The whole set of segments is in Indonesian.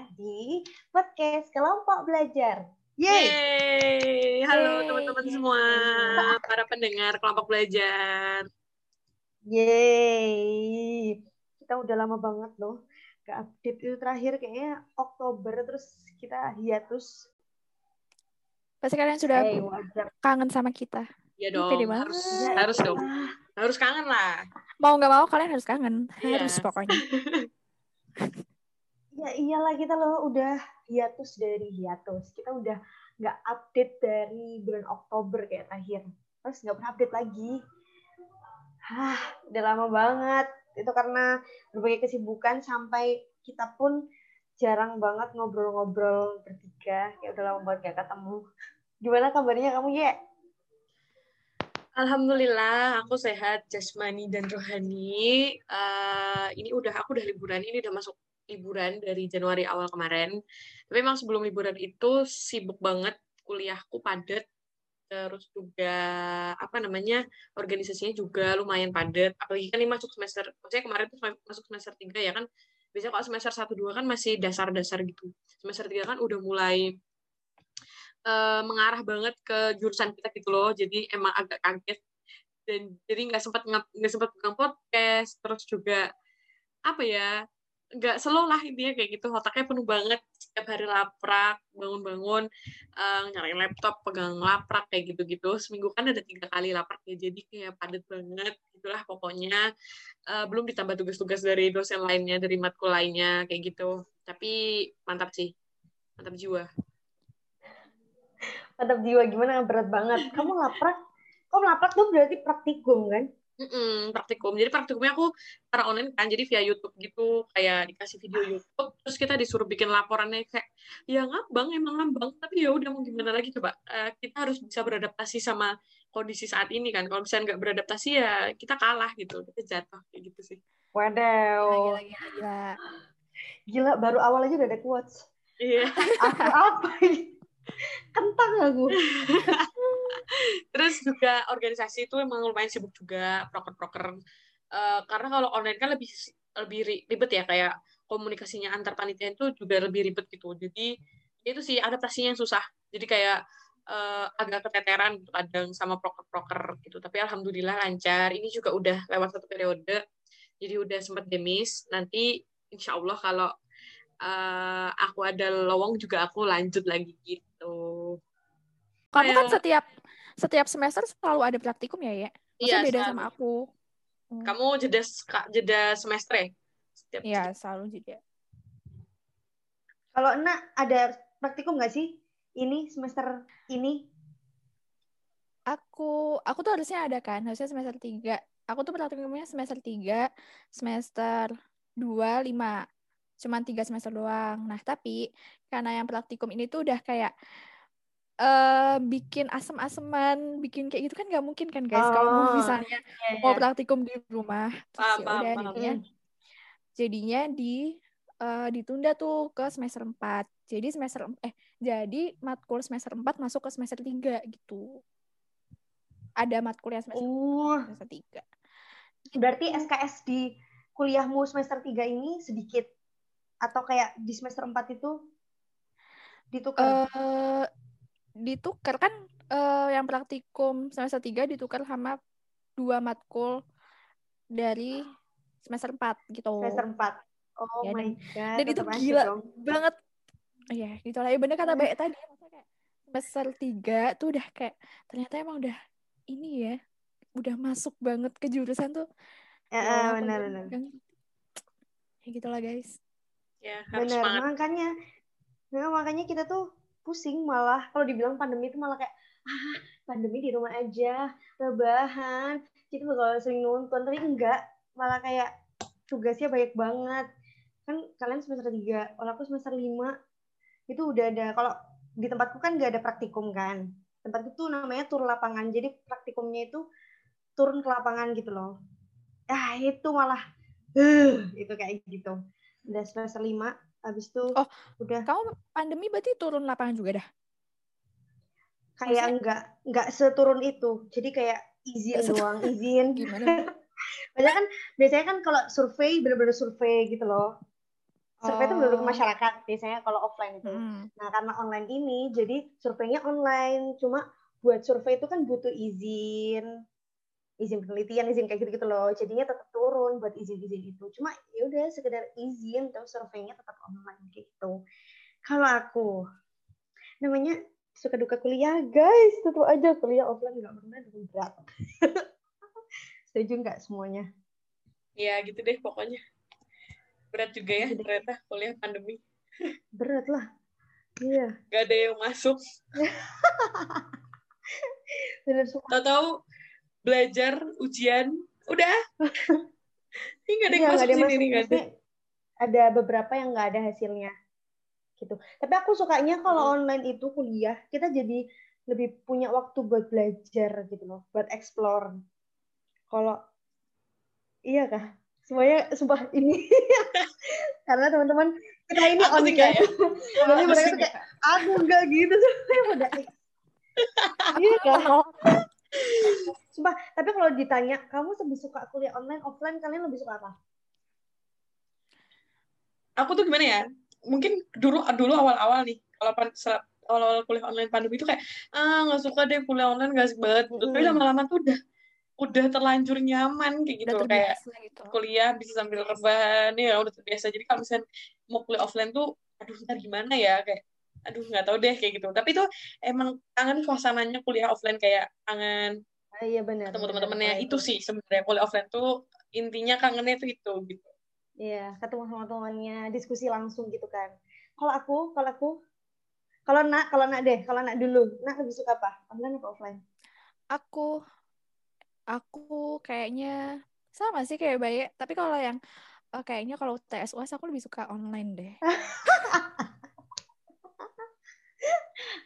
kita di podcast Kelompok Belajar. Yeay! Yeay. Halo teman-teman semua, para pendengar Kelompok Belajar. Yeay! Kita udah lama banget loh ke update itu terakhir kayaknya Oktober terus kita hiatus. Pasti kalian sudah hey, kangen sama kita. Iya dong, harus, harus dong. Harus kangen lah. Mau nggak mau kalian harus kangen. Yeah. Harus pokoknya. ya iyalah kita loh udah hiatus dari hiatus. Kita udah nggak update dari bulan Oktober kayak terakhir. Terus nggak pernah update lagi. Hah, udah lama banget. Itu karena berbagai kesibukan sampai kita pun jarang banget ngobrol-ngobrol bertiga. Kayak udah lama banget gak ketemu. Gimana kabarnya kamu, Ye? Alhamdulillah, aku sehat jasmani dan rohani. Uh, ini udah aku udah liburan, ini udah masuk liburan dari Januari awal kemarin. Tapi memang sebelum liburan itu sibuk banget, kuliahku padat, terus juga apa namanya organisasinya juga lumayan padat. Apalagi kan ini masuk semester, maksudnya kemarin tuh masuk semester tiga ya kan. Biasanya kalau semester satu dua kan masih dasar-dasar gitu. Semester tiga kan udah mulai uh, mengarah banget ke jurusan kita gitu loh jadi emang agak kaget dan jadi nggak sempat nggak sempat pegang podcast terus juga apa ya nggak slow lah intinya kayak gitu. Otaknya penuh banget. Setiap hari laprak bangun-bangun uh, nyalain laptop pegang laprak kayak gitu-gitu. Seminggu kan ada tiga kali laprak ya jadi kayak padat banget. Itulah pokoknya. Uh, belum ditambah tugas-tugas dari dosen lainnya dari matkul lainnya kayak gitu. Tapi mantap sih. Mantap jiwa. Mantap jiwa. Gimana? Berat banget. Kamu laprak? Kamu laprak tuh berarti praktikum kan Mm-mm, praktikum. Jadi praktikumnya aku cara online kan, jadi via YouTube gitu, kayak dikasih video YouTube, terus kita disuruh bikin laporannya kayak, ya ngambang, emang ngambang, tapi ya udah mau gimana lagi coba. Uh, kita harus bisa beradaptasi sama kondisi saat ini kan. Kalau misalnya nggak beradaptasi ya kita kalah gitu, kita jatuh kayak gitu sih. Waduh. Gila, gila, gila. Gila, baru awal aja udah ada quotes. Iya. Apa apa kentang aku. Terus juga organisasi itu emang lumayan sibuk juga proker-proker. Uh, karena kalau online kan lebih lebih ribet ya kayak komunikasinya antar panitia itu juga lebih ribet gitu. Jadi itu sih adaptasinya yang susah. Jadi kayak uh, agak keteteran gitu kadang sama proker-proker gitu. Tapi alhamdulillah lancar. Ini juga udah lewat satu periode. Jadi udah sempat demis. Nanti insya Allah kalau uh, aku ada lowong juga aku lanjut lagi gitu. Kamu kan setiap setiap semester selalu ada praktikum ya, ya? Iya, beda selalu. sama aku. Hmm. Kamu jeda jeda semester ya? Iya, selalu jeda. Kalau enak ada praktikum nggak sih? Ini semester ini? Aku aku tuh harusnya ada kan, harusnya semester tiga. Aku tuh praktikumnya semester tiga, semester dua, lima cuma tiga semester doang. Nah, tapi karena yang praktikum ini tuh udah kayak uh, bikin asem-aseman, bikin kayak gitu kan nggak mungkin kan guys. Oh, Kalau misalnya yeah, mau praktikum di rumah, terus ya udah jadinya, jadinya di uh, ditunda tuh ke semester 4. Jadi semester eh jadi matkul semester 4 masuk ke semester 3 gitu. Ada matkul yang semester, uh. semester 3. Berarti SKS di kuliahmu semester 3 ini sedikit atau kayak di semester 4 itu ditukar? Uh, ditukar kan uh, yang praktikum semester 3 ditukar sama dua matkul dari semester 4 gitu. Semester 4. Oh ya, my dan, god. Dan itu gila dong. banget. Oh, ya, gitu lah. Ya bener kata Baik tadi. Kayak semester 3 tuh udah kayak ternyata emang udah ini ya. Udah masuk banget ke jurusan tuh. Ya, ya benar benar. Ya gitulah guys ya harus benar makanya nah, makanya kita tuh pusing malah. Kalau dibilang pandemi itu malah kayak ah pandemi di rumah aja rebahan. Kita bakal sering nonton. Tapi enggak malah kayak tugasnya banyak banget. Kan kalian semester tiga kalau aku semester lima. Itu udah ada kalau di tempatku kan nggak ada praktikum kan. Tempat itu namanya tur lapangan. Jadi praktikumnya itu turun ke lapangan gitu loh. Ah itu malah uh, itu kayak gitu. Udah semester lima habis itu oh udah kamu pandemi berarti turun lapangan juga dah kayak Maksudnya? enggak enggak seturun itu jadi kayak izin doang izin gimana Banyak kan biasanya kan kalau survei bener-bener survei gitu loh. Survei itu Oh. masyarakat biasanya kalau offline itu. Hmm. Nah, karena online ini jadi surveinya online. Cuma buat survei itu kan butuh izin izin penelitian, izin kayak gitu-gitu loh. Jadinya tetap turun buat izin-izin itu. Cuma ya udah sekedar izin terus surveinya tetap online gitu. Kalau aku namanya suka duka kuliah, guys. Tentu aja kuliah offline nggak pernah dengan berat. Setuju nggak semuanya? Ya gitu deh pokoknya. Berat juga ya Gitu ternyata kuliah pandemi. Berat lah. Iya, Gak ada yang masuk. bener suka. Tahu-tahu belajar, ujian, udah. Ini gak ada yang Iya, masuk nggak ada sini nih, ada. Ada beberapa yang nggak ada hasilnya gitu. Tapi aku sukanya kalau Hmm. online itu kuliah kita jadi lebih punya waktu buat belajar gitu loh, buat explore. Kalau iya kah? Semuanya sumpah ini karena teman-teman kita ini Aku online. nggak ya. Jadi Aku mereka kayak aku enggak gitu pada Iya kan? Sumpah, tapi kalau ditanya kamu lebih suka kuliah online offline kalian lebih suka apa? Aku tuh gimana ya? Mungkin dulu dulu awal-awal nih, kalau awal-awal kuliah online pandemi itu kayak ah nggak suka deh kuliah online gak banget. Tapi lama-lama tuh udah udah terlanjur nyaman kayak gitu Udah kayak gitu. kuliah bisa sambil rebahan ya udah terbiasa jadi kalau misalnya mau kuliah offline tuh aduh ntar gimana ya kayak aduh nggak tahu deh kayak gitu tapi itu emang kangen suasananya kuliah offline kayak kangen Ah, iya benar. ketemu teman-temannya itu sih sebenarnya kuliah offline tuh intinya kangennya itu itu gitu Iya, ketemu sama temannya, diskusi langsung gitu kan. Kalau aku, kalau aku, kalau nak, kalau nak deh, kalau nak dulu, nak lebih suka apa? Online apa offline? Aku aku kayaknya sama sih kayak Baye, tapi kalau yang eh, kayaknya kalau UTS UAS aku lebih suka online deh.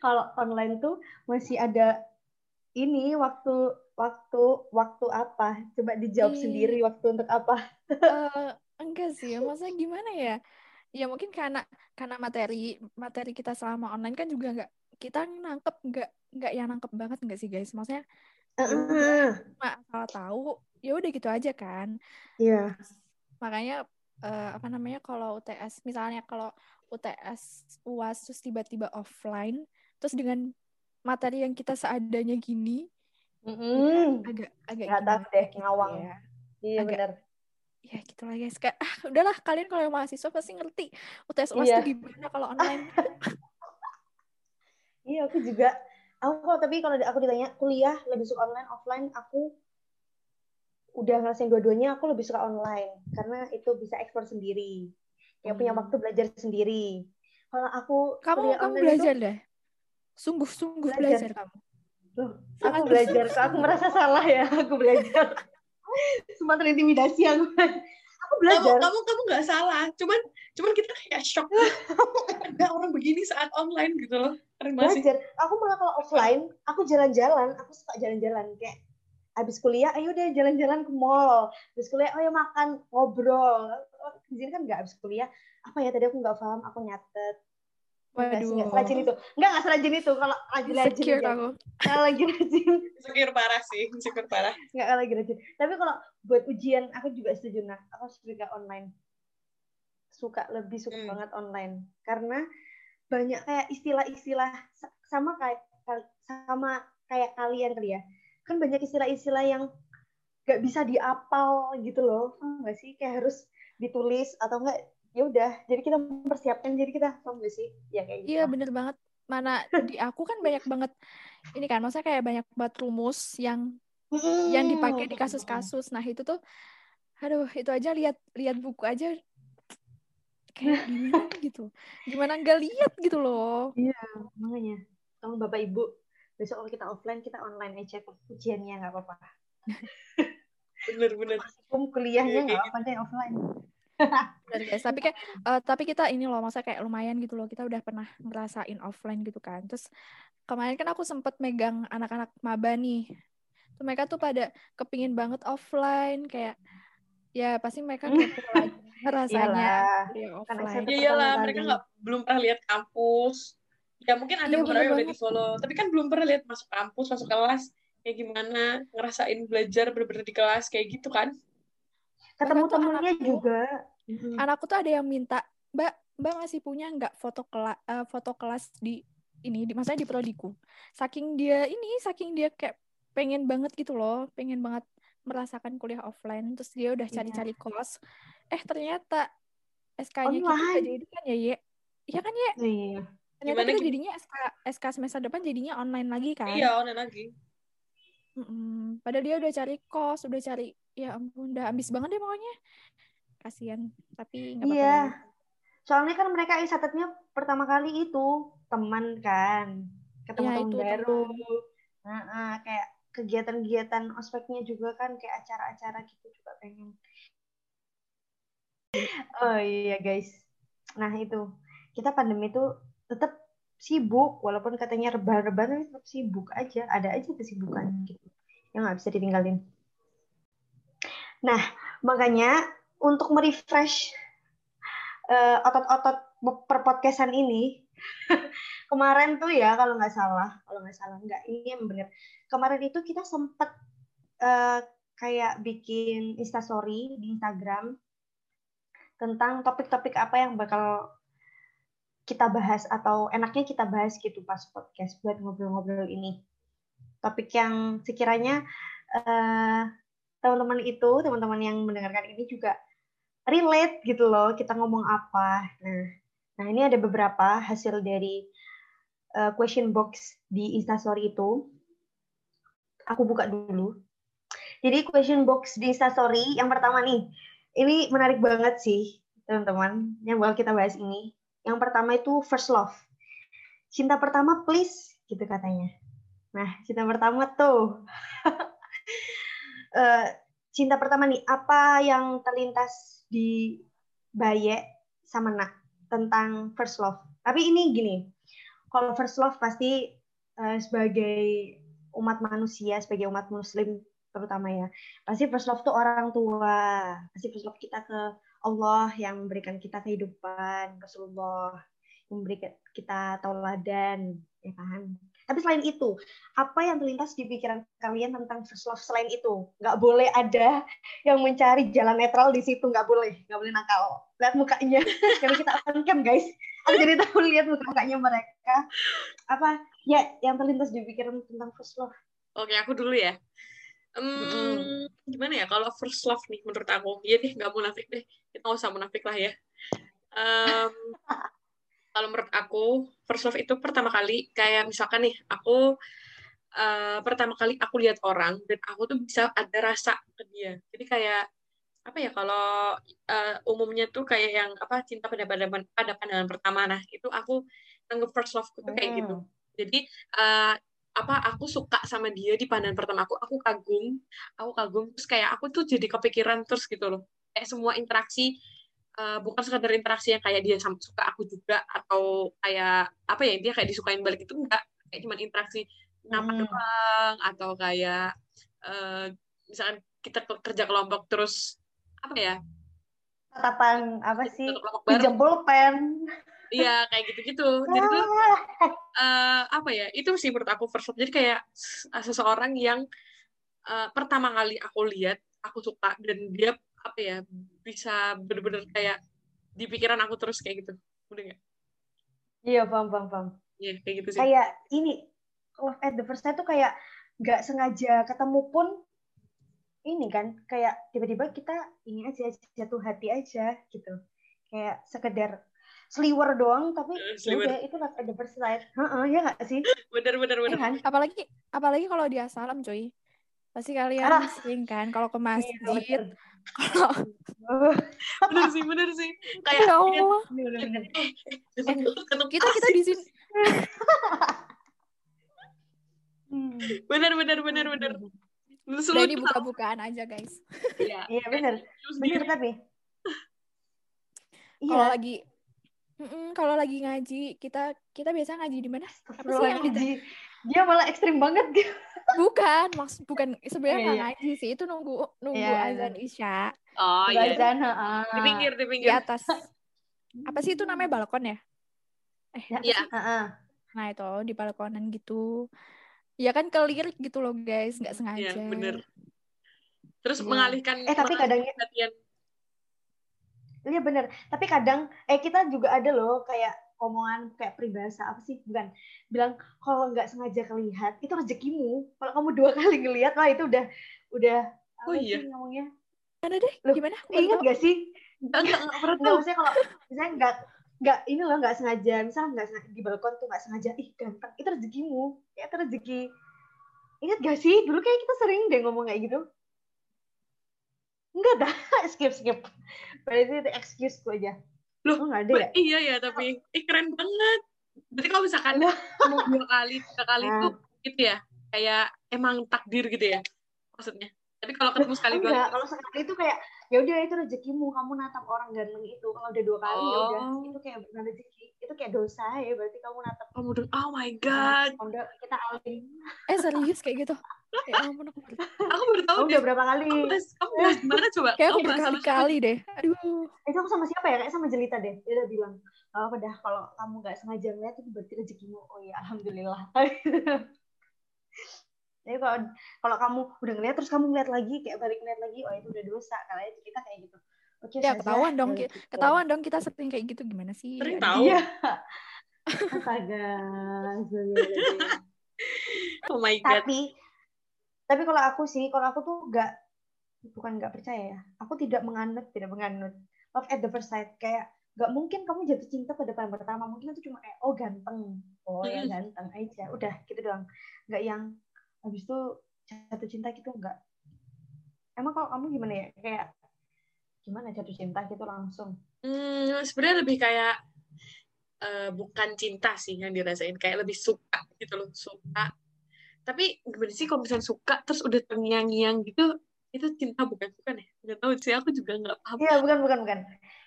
Kalau online tuh masih ada ini waktu waktu waktu apa? Coba dijawab Ih. sendiri waktu untuk apa? Eh, enggak sih, masa gimana ya? Ya mungkin karena karena materi materi kita selama online kan juga nggak kita nangkep nggak nggak yang nangkep banget nggak sih guys? Maksudnya ya Heeh. cuma asal tahu ya udah gitu aja kan. Iya. Makanya eh, apa namanya kalau UTS misalnya kalau UTS UAS terus tiba-tiba offline terus dengan materi yang kita seadanya gini Mm-mm. agak agak Nggak tahu deh, gitu ngawang. ya. Iya Agak- benar. ya gitu lah guys kayak ah udahlah kalian kalau yang mahasiswa pasti ngerti UTS UAS Iya. tuh gimana kalau online Iya, aku juga. Aku kalau tapi kalau aku ditanya kuliah lebih suka online offline, aku udah ngerasain dua-duanya. Aku lebih suka online karena itu bisa ekspor sendiri. Kayak punya Hmm. waktu belajar sendiri. Kalau aku kamu kamu belajar deh sungguh-sungguh Belajar. belajar kamu loh, Sangat aku belajar. Kok aku merasa salah ya, aku belajar. Semua terintimidasi aku. Aku kamu belajar. kamu kamu nggak salah cuman cuman kita kayak shock ada orang begini saat online gitu loh belajar. Aku malah kalau offline, aku jalan-jalan, aku suka jalan-jalan kayak habis kuliah, ayo deh jalan-jalan ke mall. Habis kuliah, ayo makan, ngobrol. Di sini kan nggak habis kuliah. Apa ya tadi aku nggak paham, aku nyatet. Enggak waduh serajin itu. Enggak, nggak serajin itu. Kalau rajin insecure aja. aku Kalau lagi rajin. insecure parah sih insecure parah Enggak kalau lagi rajin. Tapi kalau buat ujian, aku juga setuju. Nah, aku suka online. Suka, lebih suka Hmm. banget online. Karena banyak kayak istilah-istilah sa- sama kayak sama kayak kalian kali ya. Kan banyak istilah-istilah yang nggak bisa diapal gitu loh. Paham nggak sih? Kayak harus ditulis atau enggak ya udah. Jadi kita mempersiapkan jadi kita paham nggak sih? Ya kayak gitu. iya bener banget mana di aku kan banyak banget ini kan maksudnya kayak banyak banget rumus yang yang dipakai di kasus-kasus nah itu tuh aduh itu aja lihat lihat buku aja kayak gimana gitu gimana nggak lihat gitu loh Makanya, tolong Bapak Ibu, besok kalau kita offline, kita online aja. Ujiannya nggak apa-apa. bener bener kuliahnya Iya, nggak kayak apa-apa deh offline. Guys tapi kayak eh, tapi kita ini loh masa kayak lumayan gitu loh kita udah pernah ngerasain offline gitu kan. Terus kemarin kan aku sempet megang anak-anak maba nih. Tuh mereka tuh pada kepingin banget offline kayak ya pasti mereka kepo lagi rasanya Iyalah. iyalah mereka nggak belum pernah lihat kampus. Ya mungkin ada Iya, beberapa yang udah di Solo tapi kan belum pernah lihat masuk kampus masuk kelas kayak gimana ngerasain belajar bener-bener di kelas kayak gitu kan ketemu temennya anakku- juga. Anakku tuh ada yang minta, Mbak, Mbak masih punya nggak foto kelas foto kelas di ini di maksudnya di prodiku. Saking dia ini, saking dia kayak pengen banget gitu loh, pengen banget merasakan kuliah offline. Terus dia udah Iya. cari-cari kos. Eh ternyata SK-nya kita Online. jadi kan ya, Ye? Iya kan ya? iya Ternyata Gimana, kita jadinya SK SK semester depan jadinya online lagi kan? Iya, online lagi. Mm-mm. Padahal dia udah cari kos, udah cari, ya ampun, udah ambis banget deh pokoknya. Kasian, tapi nggak apa-apa. iya soalnya kan mereka isatatnya pertama kali itu teman kan ketemu Iya, teman baru teman. Nah, kayak kegiatan-kegiatan ospeknya juga kan kayak acara-acara gitu juga pengen oh iya guys nah itu kita pandemi itu tetap sibuk walaupun katanya rebah-rebah tapi tetap sibuk aja. Ada aja kesibukan gitu yang nggak bisa ditinggalin. Nah makanya untuk merefresh eh, otot-otot perpodcastan ini kemarin tuh ya kalau nggak salah kalau nggak salah nggak ini yang bener. Kemarin itu kita sempet eh, kayak bikin instastory di Instagram tentang topik-topik apa yang bakal kita bahas atau enaknya kita bahas gitu pas podcast buat ngobrol-ngobrol ini. Topik yang sekiranya eh, teman-teman itu teman-teman yang mendengarkan ini juga relate gitu loh kita ngomong apa. Nah nah ini ada beberapa hasil dari uh, question box di instastory itu. Aku buka dulu. Jadi question box di instastory yang pertama nih ini menarik banget sih teman-teman yang bakal kita bahas ini yang pertama itu first love. Cinta pertama please gitu katanya. Nah cinta pertama tuh. Eh, cinta pertama nih apa yang terlintas di Baye sama Nak tentang first love? Tapi ini gini kalau first love pasti eh, sebagai umat manusia sebagai umat muslim terutama ya pasti first love tuh orang tua pasti first love kita ke Allah yang memberikan kita kehidupan Rasulullah yang memberikan kita tauladan ya kan? Tapi selain itu apa yang terlintas di pikiran kalian tentang first love selain itu? Nggak boleh ada yang mencari jalan netral di situ nggak boleh nggak boleh nakal. Lihat mukanya. Karena kita on cam guys. Aku jadi tahu lihat muka mukanya mereka. Apa? Ya yang terlintas di pikiran tentang first love. Oke, aku dulu ya. Hmm, gimana ya kalau first love nih menurut aku? Iya deh, nggak munafik deh. Kita nggak usah munafik lah ya. Em, kalau menurut aku, first love itu pertama kali kayak misalkan nih, aku eh, pertama kali aku lihat orang dan aku tuh bisa ada rasa ke dia. Jadi kayak apa ya kalau eh, umumnya tuh kayak yang apa cinta pada pandangan pada pandangan pertama nah itu aku anggap first love tuh kayak gitu jadi eh, apa aku suka sama dia di pandangan pertama aku aku kagum aku kagum. Terus kayak aku tuh jadi kepikiran terus gitu loh. Kayak semua interaksi eh, bukan sekadar interaksi yang kayak dia sama suka aku juga atau kayak apa ya dia kayak disukain balik itu enggak. Kayak cuma interaksi ngapa Hmm. doang atau kayak eh, misalkan kita ke- kerja kelompok terus apa ya? Tatapan apa sih? pinjam pulpen iya kayak gitu-gitu. Jadi tuh eh, apa ya itu sih menurut aku first love. Jadi kayak seseorang yang eh, pertama kali aku lihat aku suka dan dia apa ya bisa bener-bener kayak di pikiran aku terus kayak gitu. Udah nggak? Iya paham paham paham. Iya kayak gitu sih. Kayak ini love at the first sight tuh kayak nggak sengaja ketemu pun ini kan kayak tiba-tiba kita ini aja jatuh hati aja gitu. Kayak sekedar sliwer doang tapi Eh, ya sliwer. udah itu at the first sight Heeh, ya nggak sih? Bener bener ya bener. kan? Apalagi apalagi kalau dia salam, coy. Pasti kalian Ah. sering kan kalau ke Iya, masjid, kalau bener sih bener sih. Kayak ya Allah, bener, bener. ketemu ketemu kita kita di sini. Hmm. bener bener bener bener. Terus udah lu ini buka-bukaan aja, guys. Iya, iya bener. Bener tapi. Kalau iya lagi Mm-mm, kalau lagi ngaji, kita kita biasa ngaji di mana? Apa sih yang di Astagfirullahaladzim. dia malah ekstrim banget gitu Bukan, maksud bukan sebenarnya Iya, nggak iya. ngaji sih, itu nunggu nunggu Iya, iya. azan isya oh iya Azan, heeh. di pinggir di di pinggir atas. Apa sih itu namanya balkon ya? Eh, Iya. sih? Heeh. Nah itu di balkonan gitu. Ya kan kelirik gitu loh guys, nggak sengaja. Iya, bener. terus Iya. mengalihkan Eh, tapi mengalihkan kadang- perhatian Iya bener. Tapi kadang eh kita juga ada loh kayak omongan kayak peribahasa apa sih? Bukan. Bilang kalau nggak sengaja kelihat itu rezekimu. Kalau kamu dua kali ngelihat lah itu udah udah apa Oh, iya. sih ngomongnya? Mana deh? Loh, Gimana? Ingat gak sih? Enggak, enggak, enggak pernah Nggak tahu. maksudnya kalau misalnya nggak nggak ini loh nggak sengaja misalnya nggak sengaja di balkon tuh nggak sengaja ih ganteng itu rezekimu ya itu rezeki ingat gak sih dulu kayak kita sering deh ngomong kayak gitu enggak dah. Skip skip. Berarti itu excuse gue aja. Loh, oh, nggak ada ya? Iya ya, tapi eh, keren banget. Berarti kalau misalkan mau dua kali, tiga kali itu Nah. gitu ya, kayak emang takdir gitu ya, maksudnya. Tapi kalau ketemu sekali dua enggak. kalau sekali itu kayak ya udah itu rezekimu. Kamu natap orang ganteng itu. Kalau udah dua kali ya udah. Oh. itu kayak bukan rezeki. Itu kayak dosa ya berarti kamu natap. Kamu udah, oh my god, pondok kita alim Eh serius kayak gitu? Ya ampun aku baru tahu. aku baru tahu udah berapa kali Kamu bahas, kamu bahas gimana coba? Kayak aku sama siapa? berkali-kali deh. Aduh. itu aku sama siapa ya kayak sama Jelita deh dia udah bilang oh udah kalau kamu nggak sengaja ngeliat itu berarti rezekimu oh ya alhamdulillah jadi kalau kalau kamu udah ngeliat terus kamu ngeliat lagi kayak balik ngeliat lagi oh itu udah dosa karena itu kita kayak gitu oke Ya Ustazah, ketahuan dong, ya gitu. ketahuan dong kita sering kayak gitu gimana sih? Sering tahu. iya astaga. Oh my god. tapi tapi kalau aku sih kalau aku tuh nggak bukan nggak percaya ya. Aku tidak menganut tidak menganut. Love at the first sight. Kayak nggak mungkin kamu jatuh cinta pada pandang pertama. Mungkin itu cuma kayak oh ganteng. Oh ya Mm. ganteng aja. Udah gitu doang. Nggak yang habis itu jatuh cinta gitu nggak. Emang kalau kamu gimana ya? Kayak gimana jatuh cinta gitu langsung? Hmm, sebenarnya lebih kayak eh, bukan cinta sih yang dirasain, kayak lebih suka gitu loh, suka. Tapi gimana sih kalau misalnya suka terus udah terngiang-ngiang gitu, itu cinta bukan? Bukan ya? Nggak tahu sih, aku juga nggak paham. iya bukan bukan bukan.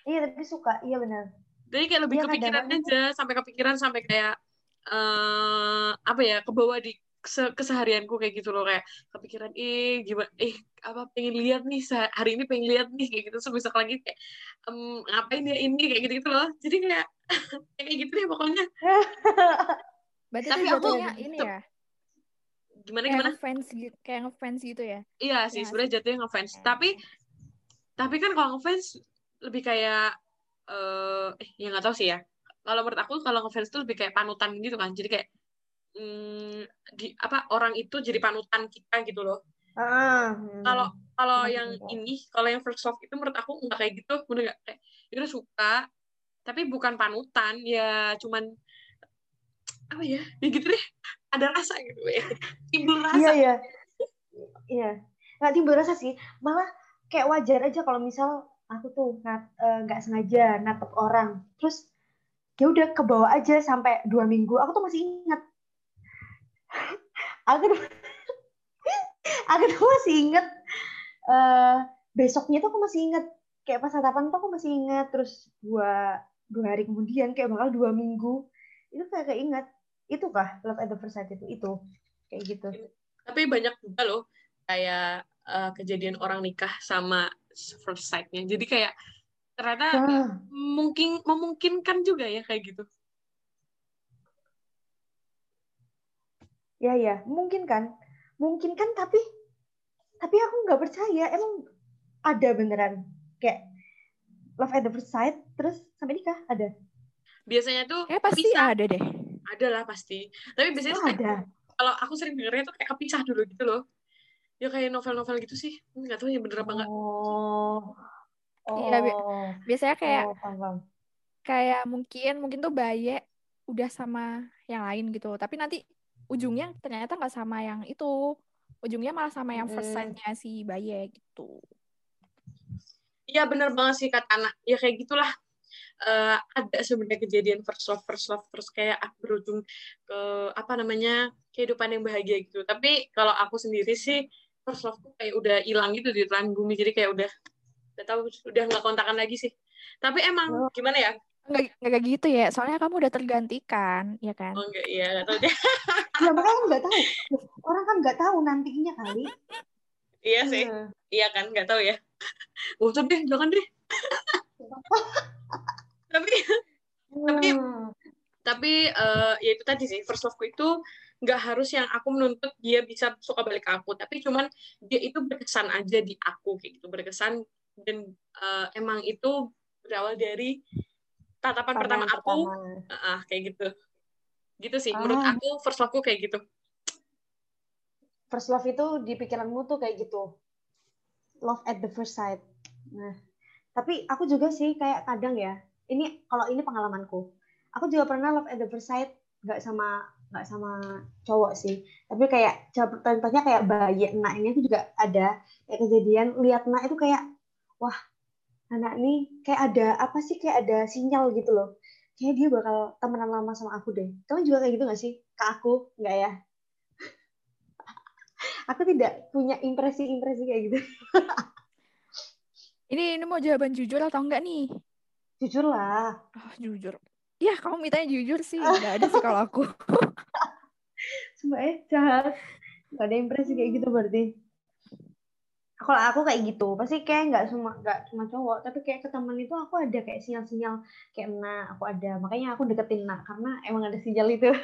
Iya tapi suka. Iya benar. Jadi kayak lebih Iya, kepikiran kadang-kadang aja, sampai kepikiran sampai kayak eh apa ya, kebawa di se- keseharianku kayak gitu loh. Kayak kepikiran eh gimana eh apa pengen lihat nih hari ini pengen lihat nih kayak gitu. Besok lagi kayak em, ngapain ya ini? kayak gitu gitu loh. Jadi kayak kayak gitu deh pokoknya. Berarti Tapi itu aku ini ya. Gimana Kayak gimana? ngefans gitu, kayak ngefans gitu ya. iya sih Iya sebenarnya jatuhnya ngefans. Tapi tapi kan kalau ngefans lebih kayak eh eh ya nggak tahu sih ya. Kalau menurut aku kalau ngefans itu lebih kayak panutan gitu kan. Jadi kayak hmm, di apa orang itu jadi panutan kita gitu loh. Ah, hmm. kalau kalau Benar, yang ini kalau yang first love itu menurut aku nggak kayak gitu. Bener nggak? Kayak itu suka tapi bukan panutan. Ya cuman apa ya ya gitu deh ada rasa gitu ya timbul Iya rasa iya. Iya. Nggak timbul rasa sih. Malah kayak wajar aja kalau misal aku tuh eh, nggak sengaja natep orang. Terus ya udah ke bawah aja sampai dua minggu. Aku tuh masih ingat. aku tuh, aku tuh masih ingat. eh besoknya tuh aku masih ingat. Kayak pas tatapan tuh aku masih ingat. Terus dua dua hari kemudian kayak bakal dua minggu itu kayak keinget itu kah love at the first sight itu? Itu. Kayak gitu. Tapi banyak juga loh kayak eh, kejadian orang nikah sama first sight-nya. Jadi kayak ternyata Ah. mungkin memungkinkan juga ya kayak gitu. Ya ya, mungkin kan, mungkin kan tapi tapi aku nggak percaya. Emang ada beneran. Kayak love at the first sight terus sampai nikah ada? biasanya tuh Eh pasti kepisah ada deh. Ada lah pasti tapi biasanya Oh, ada. kalau aku sering dengernya tuh kayak kepisah dulu gitu loh ya kayak novel-novel gitu sih nggak tahu ya bener apa enggak Oh. Oh. Iya, bi- Biasanya kayak oh, paham, paham. kayak mungkin mungkin tuh Baye udah sama yang lain gitu. Tapi nanti ujungnya ternyata nggak sama yang itu. Ujungnya malah sama yang first sight-nya si Baye gitu. Iya bener banget sih kata anak ya kayak gitulah Eh, ada sebenarnya kejadian first love first love terus kayak ah, berujung ke apa namanya kehidupan yang bahagia gitu tapi kalau aku sendiri sih first love tuh kayak udah hilang gitu di telan bumi jadi kayak udah udah tahu udah nggak kontakan lagi sih tapi emang Oh. gimana ya Nggak, nggak kayak gitu ya. Soalnya kamu udah tergantikan, ya kan? oh enggak iya nggak tahu deh Ya makanya nggak tahu. Orang kan nggak tahu nantinya kali. iya sih Iya. iya kan nggak tahu ya tuh deh jangan deh tapi Tapi- tapi eh, ya itu tadi sih first love-ku itu nggak harus yang aku menuntut dia bisa suka balik ke aku tapi cuman dia itu berkesan aja di aku kayak gitu berkesan dan eh, emang itu berawal dari tatapan pertama Pandangan aku pertama. ah, kayak gitu gitu sih menurut Ah. aku first love-ku kayak gitu First love itu di pikiranmu tuh kayak gitu. Love at the first sight. Nah, tapi aku juga sih kayak kadang ya. Ini kalau ini pengalamanku. Aku juga pernah love at the first sight nggak sama nggak sama cowok sih. Tapi kayak contohnya kayak bayi enak ini aku juga ada kayak kejadian lihat nak itu kayak wah anak nih kayak ada apa sih kayak ada sinyal gitu loh. Kayak dia bakal temenan lama sama aku deh. Kamu juga kayak gitu nggak sih? Ke aku nggak ya? aku tidak punya impresi-impresi kayak gitu. Ini ini mau jawaban jujur atau enggak nih? Jujur lah. Oh, jujur. Ya, kamu mintanya jujur sih. Enggak ada sih kalau aku. Sumpah eh, jahat. Gak ada impresi kayak gitu berarti. Kalau aku kayak gitu, pasti kayak nggak cuma nggak cuma cowok, tapi kayak ke temen itu aku ada kayak sinyal-sinyal kayak nah aku ada, makanya aku deketin nak karena emang ada sinyal itu.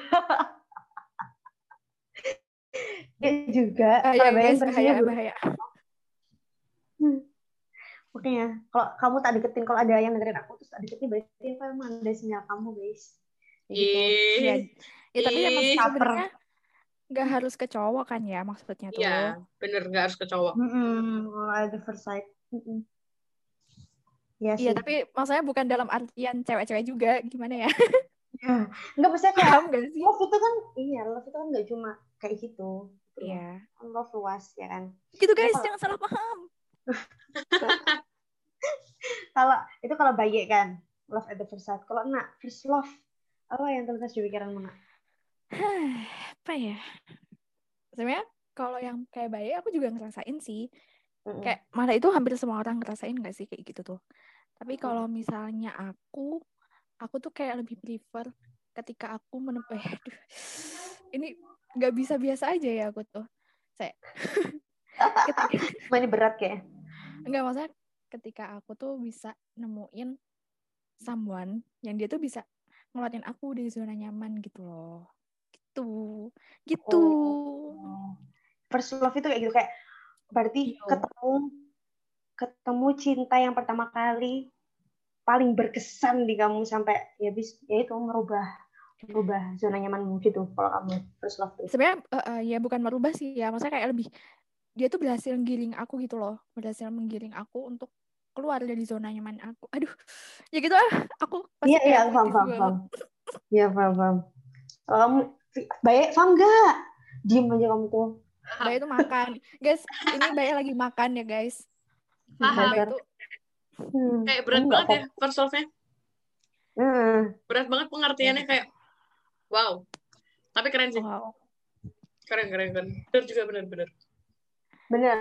Dia juga Bahaya, guys, impresinya bahaya, bahaya. Makanya kalau kamu tak deketin, kalau ada yang deketin aku terus tak deketin berarti apa emang ada sinyal kamu guys. Gitu. Iya. Ya, tapi emang sebenarnya nggak harus ke cowok kan ya maksudnya tuh. Iya, bener nggak harus ke cowok. Mm-mm, kalau ada first sight. Mm-mm. Iya Iya, sih. tapi maksudnya bukan dalam artian cewek-cewek juga. Gimana ya? Ya. Nggak bisa kayak Paham gak sih? love itu kan iya love itu kan nggak cuma kayak gitu. Iya. Love luas ya kan. Gitu guys, kalau- jangan salah paham. Kalau itu kalau bayi kan love at the first sight. Kalau nak first love apa yang terlintas di pikiranmu nak? Apa ya? Sebenarnya kalau yang kayak bayi aku juga ngerasain sih. Mm-mm. Kayak malah itu hampir semua orang ngerasain gak sih kayak gitu tuh. Tapi kalau misalnya aku, aku tuh kayak lebih prefer ketika aku menem eh, aduh. ini nggak bisa biasa aja ya aku tuh. Saya ini berat kayak. enggak maksudnya ketika aku tuh bisa nemuin someone yang dia tuh bisa ngeluarin aku dari zona nyaman gitu loh. Gitu. Gitu. Oh. First love itu kayak gitu kayak berarti Iya. ketemu ketemu cinta yang pertama kali paling berkesan di kamu sampai ya bis ya itu merubah merubah zona nyamanmu gitu kalau kamu first love sebenarnya eh, eh, ya bukan merubah sih ya maksudnya kayak lebih dia tuh berhasil menggiring aku gitu loh berhasil menggiring aku untuk keluar dari zona nyaman aku aduh ya gitu ah aku pasti Iya iya paham paham banget. paham. Iya paham paham. Kalau kamu baik paham gak? Diem aja kamu tuh. Mbak itu makan guys ini Mbak lagi makan ya guys Paham. Itu Hmm. Kayak berat banget ya first love-nya. Heeh. Berat banget pengertiannya kayak wow. Tapi keren sih. wow Keren keren keren. Bener juga bener bener. Bener.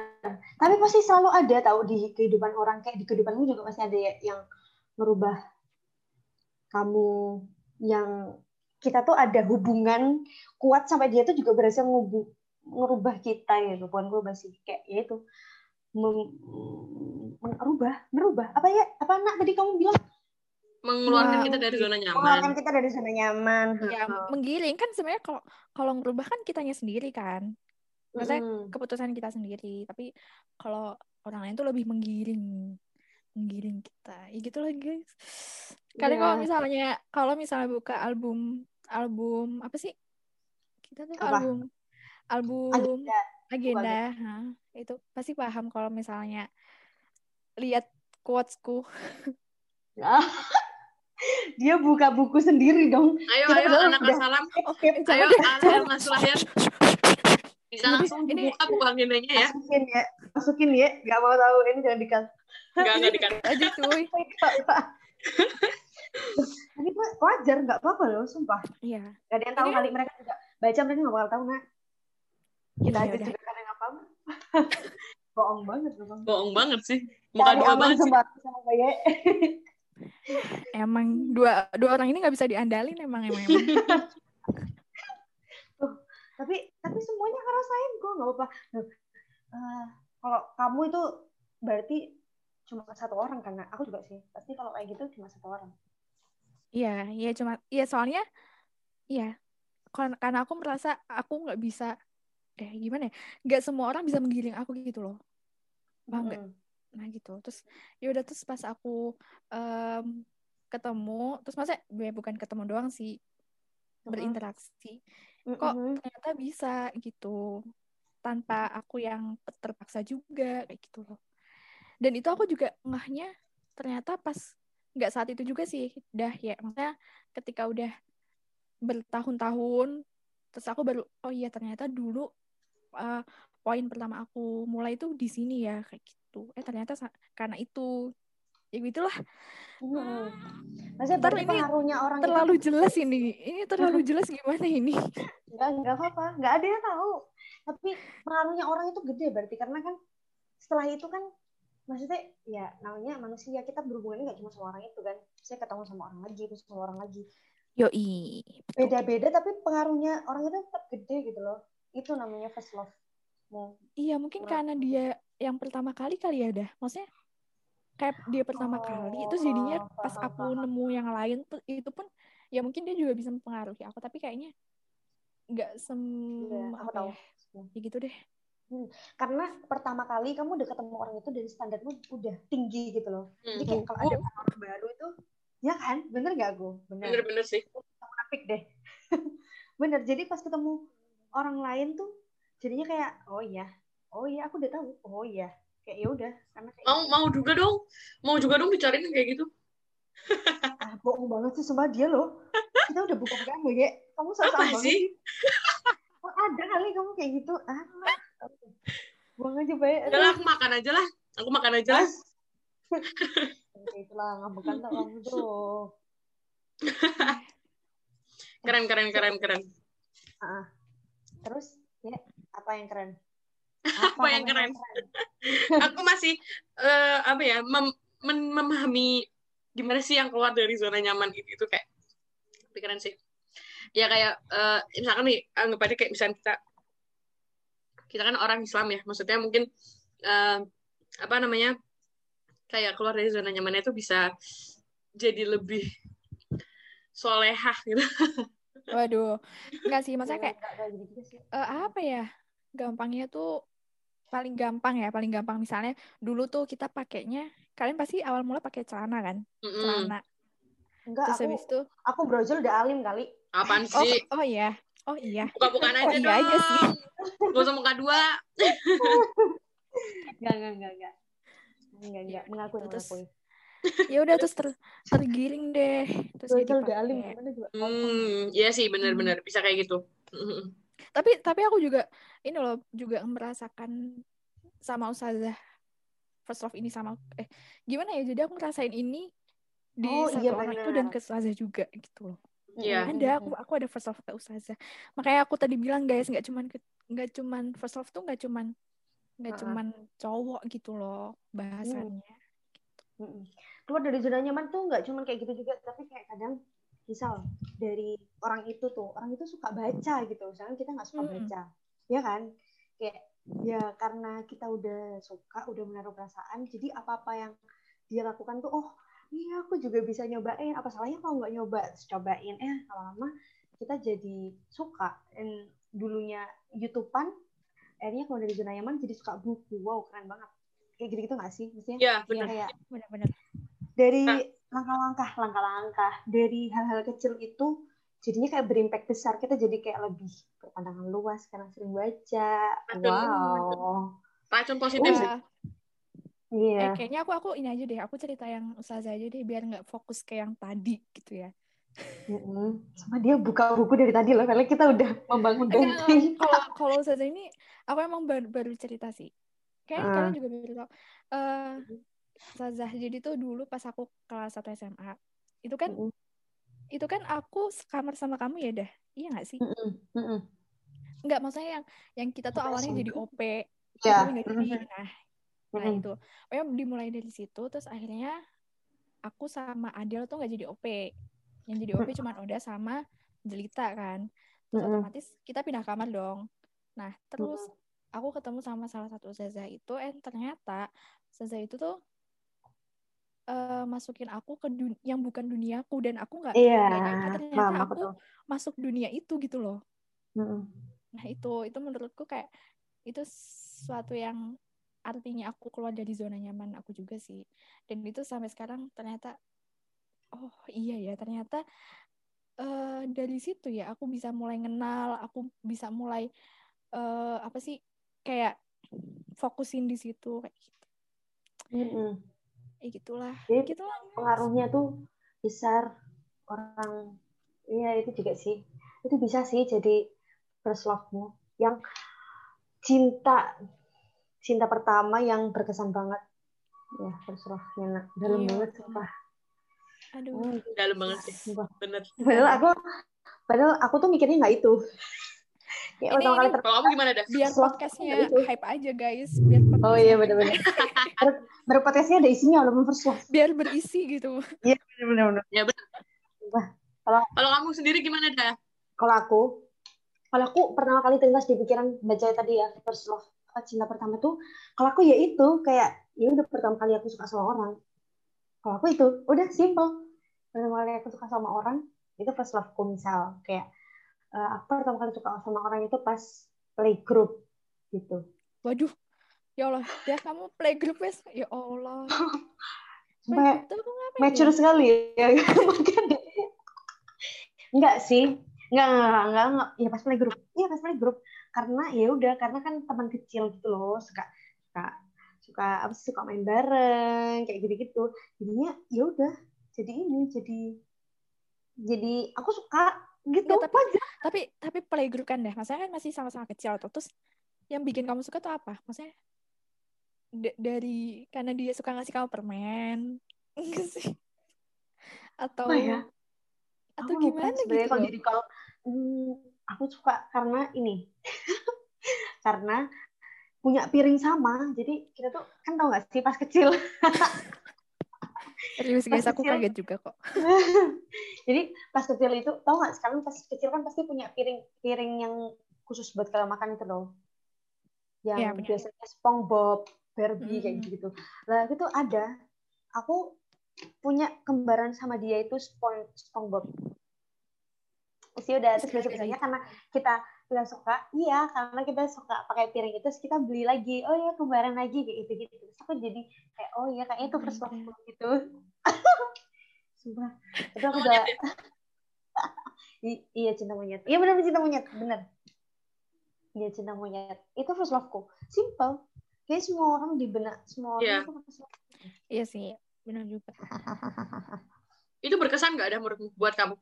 Tapi pasti selalu ada tahu di kehidupan orang kayak di kehidupanmu juga pasti ada ya- yang merubah kamu yang kita tuh ada hubungan kuat sampai dia tuh juga berhasil ngerubah kita gitu bukan gue sih kayak ya itu merubah merubah apa ya apa nak tadi kamu bilang Mengeluarkan Wow. kita dari zona nyaman. mengeluarkan kita dari zona nyaman ya menggiring kan sebenarnya kalau kalau ngerubah kan kitanya sendiri kan maksudnya Mm-mm. keputusan kita sendiri tapi kalau orang lain tuh lebih menggiring menggiring kita ya gitu lah guys kalian Iya. kalau misalnya kalau misalnya buka album album apa sih kita tuh Apa? album album Agenda. agenda hah, itu pasti paham kalau misalnya lihat quotesku dia buka buku sendiri dong Ayo Kita ayo anak salam. oh, eh, Ayo jangan. Masulahyan. Bisa langsung ini- dibuka buku agendanya ya. masukin ya masukin ya nggak mau tahu ini jangan dikat Enggak enggak dikan. aja cuy tapi wa- wajar nggak apa-apa loh sumpah iya gak ada yang tahu kali mereka juga baca mereka nggak bakal tahu nak kita Iya, aja juga kadang nggak paham bohong banget loh bang Bohong banget sih. Muka dua banget sih. sumpah sama Baye emang dua dua orang ini nggak bisa diandalin emang emang, emang. Tapi tapi semuanya ngerasain kok nggak apa-apa. Eh, kalau kamu itu berarti cuma satu orang karena aku juga sih. Pasti kalau kayak gitu cuma satu orang. Iya, iya cuma iya soalnya iya Kan- karena aku merasa aku nggak bisa eh gimana ya? Nggak semua orang bisa menggiring aku gitu loh. Paham nggak? Mm-mm. nah gitu. Terus ya udah terus pas aku em, ketemu terus masa ya bukan ketemu doang sih berinteraksi kok Mm-mm. ternyata bisa gitu tanpa aku yang terpaksa juga kayak gitu loh. Dan itu aku juga ngahnya ternyata pas nggak saat itu juga sih dah ya. Maksudnya ketika udah bertahun-tahun terus aku baru oh iya ternyata dulu uh, poin pertama aku mulai itu di sini ya kayak gitu. Eh ternyata karena itu ya gitulah. Maksudnya Ntar berarti ini pengaruhnya orang itu terlalu jelas ini ini terlalu jelas gimana ini Enggak, enggak apa-apa. Enggak ada yang tahu. Tapi pengaruhnya orang itu gede berarti karena kan setelah itu kan maksudnya ya namanya manusia kita berhubungan nggak cuma sama orang itu kan. Saya ketemu sama orang lagi, terus sama orang lagi. yoi Beda-beda tapi pengaruhnya orang itu tetap gede gitu loh. Itu namanya first love. Mau Iya mungkin karena dia yang pertama kali kali ya dah. Maksudnya kayak dia pertama kali terus jadinya Oh, pas aku nemu yang lain tuh itu pun ya mungkin dia juga bisa mempengaruhi aku tapi kayaknya nggak sem Iya, aku apa tahu. ya ya gitu deh Karena pertama kali kamu udah ketemu orang itu dan standarmu udah tinggi gitu loh. Hmm. Jadi kayak kalau ada orang baru itu, ya kan? Bener gak aku? Bener. Bener-bener sih. munafik deh. Bener. Jadi pas ketemu orang lain tuh jadinya kayak oh iya, oh iya aku udah tahu. Oh iya. Kayak ya udah karena kayak Mau mau juga dong. Mau juga dong bicarain kayak gitu. ah, bohong banget sih sama dia loh. Kita udah buka bukaan ya, Kamu Apa sama sih? Oh, ada kali kamu kayak gitu. Ah, buang aja baik. Udah lah, aku makan aja lah. Aku makan aja lah. Itulah ngambekan tak kamu tuh. Keren, keren, keren, keren. Ah, terus ya apa yang keren? Apa yang kamu keren? Aku masih eh, apa ya mem- memahami gimana sih yang keluar dari zona nyaman itu, itu kayak pikiran sih. Ya kayak eh, misalkan nih anggap aja kayak misalnya kita kita kan orang Islam ya, maksudnya mungkin eh, apa namanya kayak keluar dari zona nyamannya itu bisa jadi lebih solehah gitu. waduh nggak sih maksudnya kayak Nggak kayak gitu eh, apa ya gampangnya tuh paling gampang ya paling gampang misalnya dulu tuh kita pakainya kalian pasti awal mula pakai celana kan Mm-mm. celana Enggak, terus aku habis itu aku brojol udah alim kali. Apaan oh sih? oh iya oh iya Buka-bukaan Oh, aja iya dong. aja sih. Gak usah muka dua. Enggak, enggak, enggak, enggak. Enggak, enggak. Mengakui, Terus mengakui. ya udah terus ter- tergiring deh terus jadi Brojol udah alim gimana juga. Hmm, iya sih benar-benar bisa kayak gitu. Tapi tapi aku juga ini loh juga merasakan sama ustazah first love ini sama eh gimana ya jadi aku ngerasain ini di Oh, satu iya orang itu benar. dan ke ustazah juga gitu loh Iya. Mm-mm. ada aku aku ada first love ke ustazah makanya aku tadi bilang guys nggak cuman nggak cuman first love tuh nggak cuman nggak Ha-ha. cuman cowok gitu loh bahasannya Mm-mm. Keluar dari zona nyaman tuh nggak cuma kayak gitu juga, tapi kayak kadang misal dari orang itu tuh, orang itu suka baca gitu. Misalnya kita nggak suka Mm-mm. baca, ya kan? Kayak ya karena kita udah suka, udah menaruh perasaan, jadi apa-apa yang dia lakukan tuh, oh iya aku juga bisa nyobain. Apa salahnya kalau nggak nyoba, Terus cobain. Eh lama-lama kita jadi suka. Dan dulunya YouTubean, akhirnya kalau dari zona nyaman jadi suka buku. Wow keren banget. Kayak gitu-gitu nggak sih? Maksudnya Iya, Iya, benar. kayak benar-benar dari Nah. langkah-langkah langkah-langkah dari hal-hal kecil itu jadinya kayak berimpact besar kita jadi kayak lebih berpandangan luas karena sering baca Betul. wow Racun positif sih. Wah, iya eh, kayaknya aku aku ini aja deh aku cerita yang ustazah aja deh biar nggak fokus ke yang tadi gitu ya Mm-mm. sama dia buka buku dari tadi loh karena kita udah membangun benteng kalau kalau ustazah ini aku emang baru, baru cerita sih kayaknya Ah. kalian juga baru tahu eh ustazah jadi tuh dulu pas aku kelas 1 SMA itu kan Mm-mm. Itu kan aku sekamar sama kamu ya dah iya nggak sih Mm-mm. Mm-mm. nggak maksudnya yang yang kita tuh awalnya jadi OP ya tapi nggak jadi Mm-mm. nah nah Mm-mm. itu pokoknya dimulai dari situ terus akhirnya aku sama Adel tuh nggak jadi OP yang jadi OP cuma Oda sama Jelita kan terus Mm-mm. otomatis kita pindah kamar dong nah terus aku ketemu sama salah satu ustazah itu eh ternyata ustazah itu tuh eh, masukin aku ke dun- yang bukan duniaku dan aku nggak nyangka ternyata paham aku tuh masuk dunia itu gitu loh Mm-mm. Nah itu itu menurutku kayak itu sesuatu yang artinya aku keluar dari zona nyaman aku juga sih dan itu sampai sekarang ternyata oh iya ya ternyata uh, dari situ ya aku bisa mulai kenal aku bisa mulai uh, apa sih kayak fokusin di situ kayak gitu mm -hmm. Eh gitulah. Jadi, gitulah pengaruhnya tuh besar. Orang iya itu juga sih. Itu bisa sih jadi first love-mu. Yang cinta cinta pertama yang berkesan banget. Ya first love-nya dalam iya. banget sumpah. Aduh. Oh, dalam banget sih. Bener. Padahal aku padahal aku tuh mikirnya nggak itu Ya, ini, kali kalau kamu gimana dah? Biar podcastnya hype aja guys. Biar oh iya benar-benar. Baru podcastnya ada isinya walaupun first love. Biar berisi gitu. Iya benar-benar. Ya benar. Kalau kalau kamu sendiri gimana dah? Kalau aku, kalau aku pertama kali terlintas di pikiran baca tadi ya first love cinta pertama tuh, kalau aku ya itu kayak ya udah pertama kali aku suka sama orang. Kalau aku itu udah simple. Pertama kali aku suka sama orang itu first love ku misal kayak uh, aku pertama kali suka sama orang itu pas playgroup gitu. Waduh, ya Allah, ya kamu playgroup wes, ya Allah. Sampai mature ya? sekali ya. enggak sih, enggak, enggak, enggak, enggak, ya pas playgroup, iya pas playgroup, karena ya udah, karena kan teman kecil gitu loh, suka, suka, suka apa sih, suka main bareng, kayak gitu-gitu, jadinya ya udah, jadi ini, jadi, jadi aku suka gitu. Nggak, tapi, aja. tapi tapi playgroup kan deh. Maksudnya kan masih sama-sama kecil tuh. Terus yang bikin kamu suka tuh apa? Maksudnya dari karena dia suka ngasih kamu permen? Sih. Atau oh, ya? atau aku gimana gitu kalau jadi kalau hmm, aku suka karena ini. Karena punya piring sama. Jadi kita tuh kan tau gak sih pas kecil Serius guys, aku kecil, kaget juga kok. Jadi pas kecil itu, tau nggak sekarang pas kecil kan pasti punya piring piring yang khusus buat kalau makan itu loh. Yang ya, biasanya SpongeBob, Barbie hmm. kayak gitu. Nah itu ada. Aku punya kembaran sama dia itu Spong SpongeBob. Terus udah terus besoknya karena kita kita suka iya karena kita suka pakai piring itu kita beli lagi oh ya kembaran lagi kayak gitu gitu terus aku jadi kayak oh iya kayaknya itu first love gitu. Sumpah. Itu aku udah iya. Cinta monyet. Iya benar cinta monyet benar iya cinta monyet. Itu first loveku simple. Kayak semua orang di benak semua orang yeah. itu first love iya sih benar juga. Itu berkesan gak ada menurutmu buat kamu?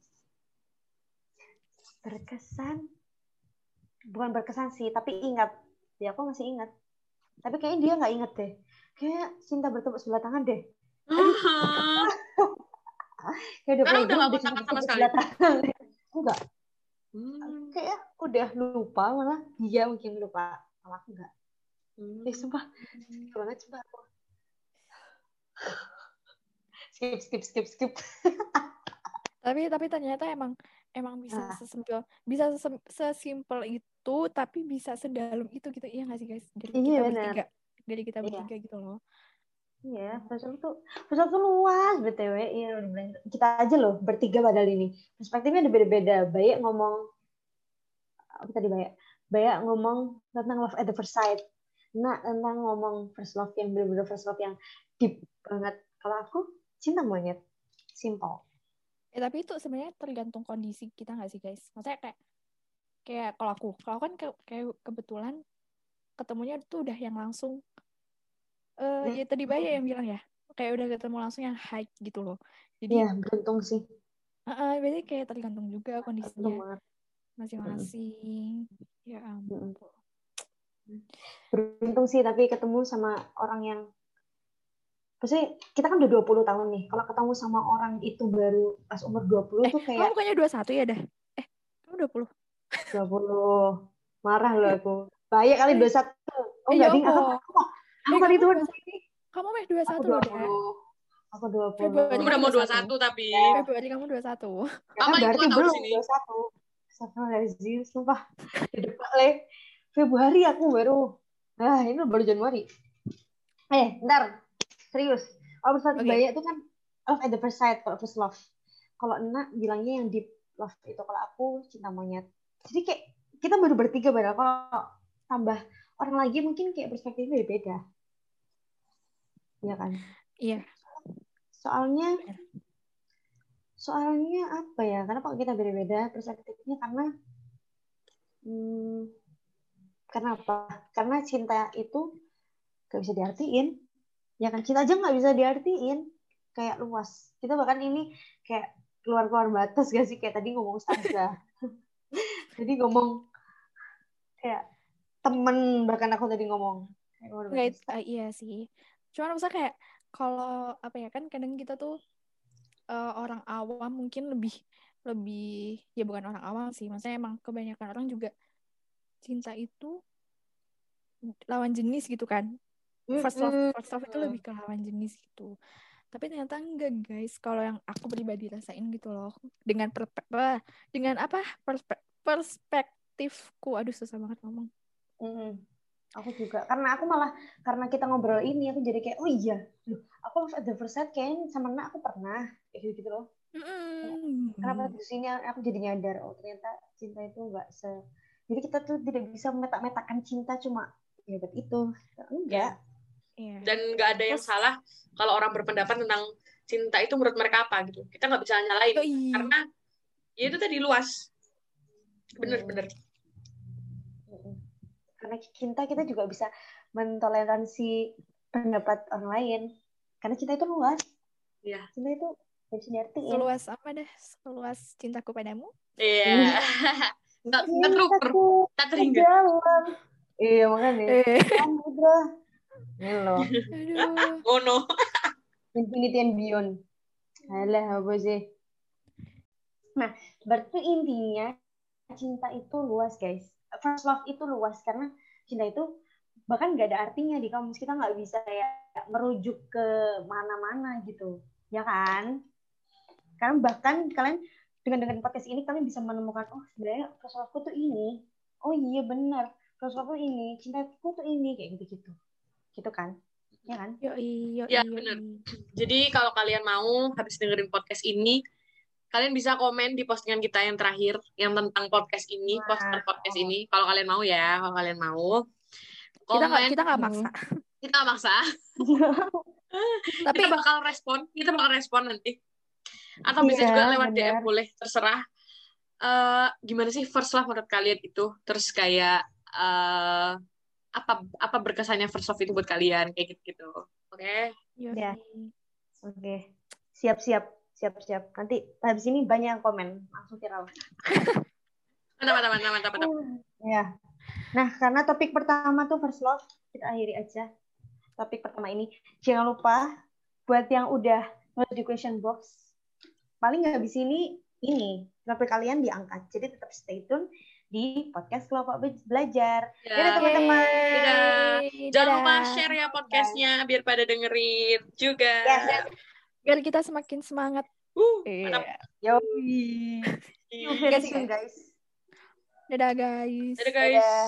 Berkesan bukan berkesan sih tapi ingat. Ya aku masih ingat. Tapi kayaknya dia nggak inget deh. Kayak cinta bertepuk sebelah tangan deh. Kayak udah Karena udah kontak sama sekali. enggak. Hmm. kayak udah lupa malah. Dia mungkin lupa. Malah aku enggak hmm. eh sumpah. Banget coba aku. Skip skip skip skip. Tapi tapi ternyata emang emang bisa nah. sesimpel bisa sesimpel itu tapi bisa sedalam itu gitu iya gak sih guys dari iya, kita bener. bertiga dari kita iya. bertiga gitu loh Iya, Fasal tuh Fasal tuh luas btw. Iya, kita aja loh bertiga padahal ini perspektifnya ada beda-beda. Banyak ngomong apa tadi banyak banyak ngomong tentang love at the first sight. Nah, tentang ngomong first love yang benar-benar first love yang deep banget. Kalau aku cinta monyet, simple. Ya, tapi itu sebenarnya tergantung kondisi kita nggak sih guys? Maksudnya kayak kayak kalau aku kalau kan ke, kayak kebetulan ketemunya tuh udah yang langsung uh, ya tadi Baya yang bilang ya kayak udah ketemu langsung yang high gitu loh. Jadi ya beruntung sih. Uh, uh, berarti kayak tergantung juga kondisinya. Masing-masing. Hmm. ya ampun. Beruntung sih tapi ketemu sama orang yang Maksudnya kita kan udah 20 tahun nih. Kalau ketemu sama orang itu baru pas umur 20 eh, tuh kayak... Kamu bukannya 21 ya dah? Eh, kamu 20? 20. Marah loh aku. Banyak kali 21. Oh enggak, ding. Aku, aku, aku kali itu Kamu meh 21 loh, Aku 20. Februari aku udah mau 21 tapi. Februari kamu 21. Ya, kan berarti belum sini. 21. Astagfirullahaladzim, sumpah. Depan le. Februari aku baru. Nah, ini baru Januari. Eh, ntar. Serius. Oh, okay. banyak itu kan love at the first sight, kalau first love. Kalau enak bilangnya yang deep love itu. Kalau aku cinta monyet jadi kayak kita baru bertiga baru kalau tambah orang lagi mungkin kayak perspektifnya beda ya kan Iya. soalnya Benar. soalnya apa ya karena kalau kita beda-beda perspektifnya karena hmm, kenapa karena cinta itu gak bisa diartiin ya kan cinta aja nggak bisa diartiin kayak luas kita bahkan ini kayak keluar-keluar batas gak sih kayak tadi ngomong ustazah jadi ngomong kayak temen bahkan aku tadi ngomong kayak keluar Nggak, eh, iya sih. Cuman maksudnya kayak kalau apa ya kan kadang kita tuh eh, orang awam mungkin lebih lebih ya bukan orang awam sih. Maksudnya emang kebanyakan orang juga cinta itu lawan jenis gitu kan. First love, first love itu lebih ke lawan jenis gitu. Tapi ternyata enggak guys. Kalau yang aku pribadi rasain gitu loh. Dengan perpe- apa? Dengan apa? Perspe- perspektifku. Aduh susah banget ngomong. Mm-mm. Aku juga karena aku malah karena kita ngobrol ini aku jadi kayak oh iya aku love at the first sight kayaknya sama Nak aku pernah kayak gitu, gitu loh Mm-mm. kenapa di sini aku jadi nyadar oh ternyata cinta itu enggak se jadi kita tuh tidak bisa metak-metakan cinta cuma ya buat itu enggak Iya. dan nggak ada yang Terus- salah kalau orang berpendapat tentang cinta itu menurut mereka apa gitu kita nggak bisa nyalain Yoi. karena ya itu tadi luas bener Hmm. bener Mm-mm. karena cinta kita juga bisa mentoleransi pendapat orang lain karena cinta itu luas Iya. cinta itu bisa diartiin Seluas apa dah? Seluas cintaku padamu? iya nggak nggak terukur tak terhingga iya makanya Eh, ini loh aduh. oh no. Infinity and Beyond. Alah apa sih? Nah berarti intinya cinta itu luas guys. First love itu luas karena cinta itu bahkan nggak ada artinya di kamus kita nggak bisa kayak merujuk ke mana-mana gitu. Ya kan? Karena bahkan kalian dengan dengan podcast ini kalian bisa menemukan oh sebenarnya first love-ku tuh ini. Oh iya benar. First love-ku ini cintaku tuh ini kayak gitu gitu kan ya kan Yoi, yoi, Ya, yoi. bener. Jadi kalau kalian mau habis dengerin podcast ini, kalian bisa komen di postingan kita yang terakhir yang tentang podcast ini, Wow. poster podcast ini. Kalau kalian mau ya, kalau kalian mau. Kita nggak Komen, kita nggak maksa. kita nggak maksa. Tapi kita bakal respon, kita bakal respon nanti. Atau bisa Iya, juga lewat benar. DM boleh, terserah. Eh gimana sih first love menurut kalian itu? Terus kayak eh apa apa berkesannya first love itu buat kalian kayak gitu-gitu. Oke. yoi. Ya. Oke, siap-siap, siap-siap. Nanti habis ini banyak yang komen, langsung viral. Mantap, mantap, mantap, mantap, mantap. Ya. Nah, karena topik pertama tuh first love, kita akhiri aja topik pertama ini. Jangan lupa buat yang udah nulis di question box, paling nggak habis ini ini kenapa kalian diangkat. Jadi tetap stay tune di podcast kelompok Be- belajar. Ya. Dadah, teman-teman. Dadah. Jangan lupa share ya podcastnya biar pada dengerin juga. Yes. biar kita semakin semangat. Uh, Iya. mantap. Yoi. See you very Guys, soon, guys. Dadah guys. Dadah guys. Dadah.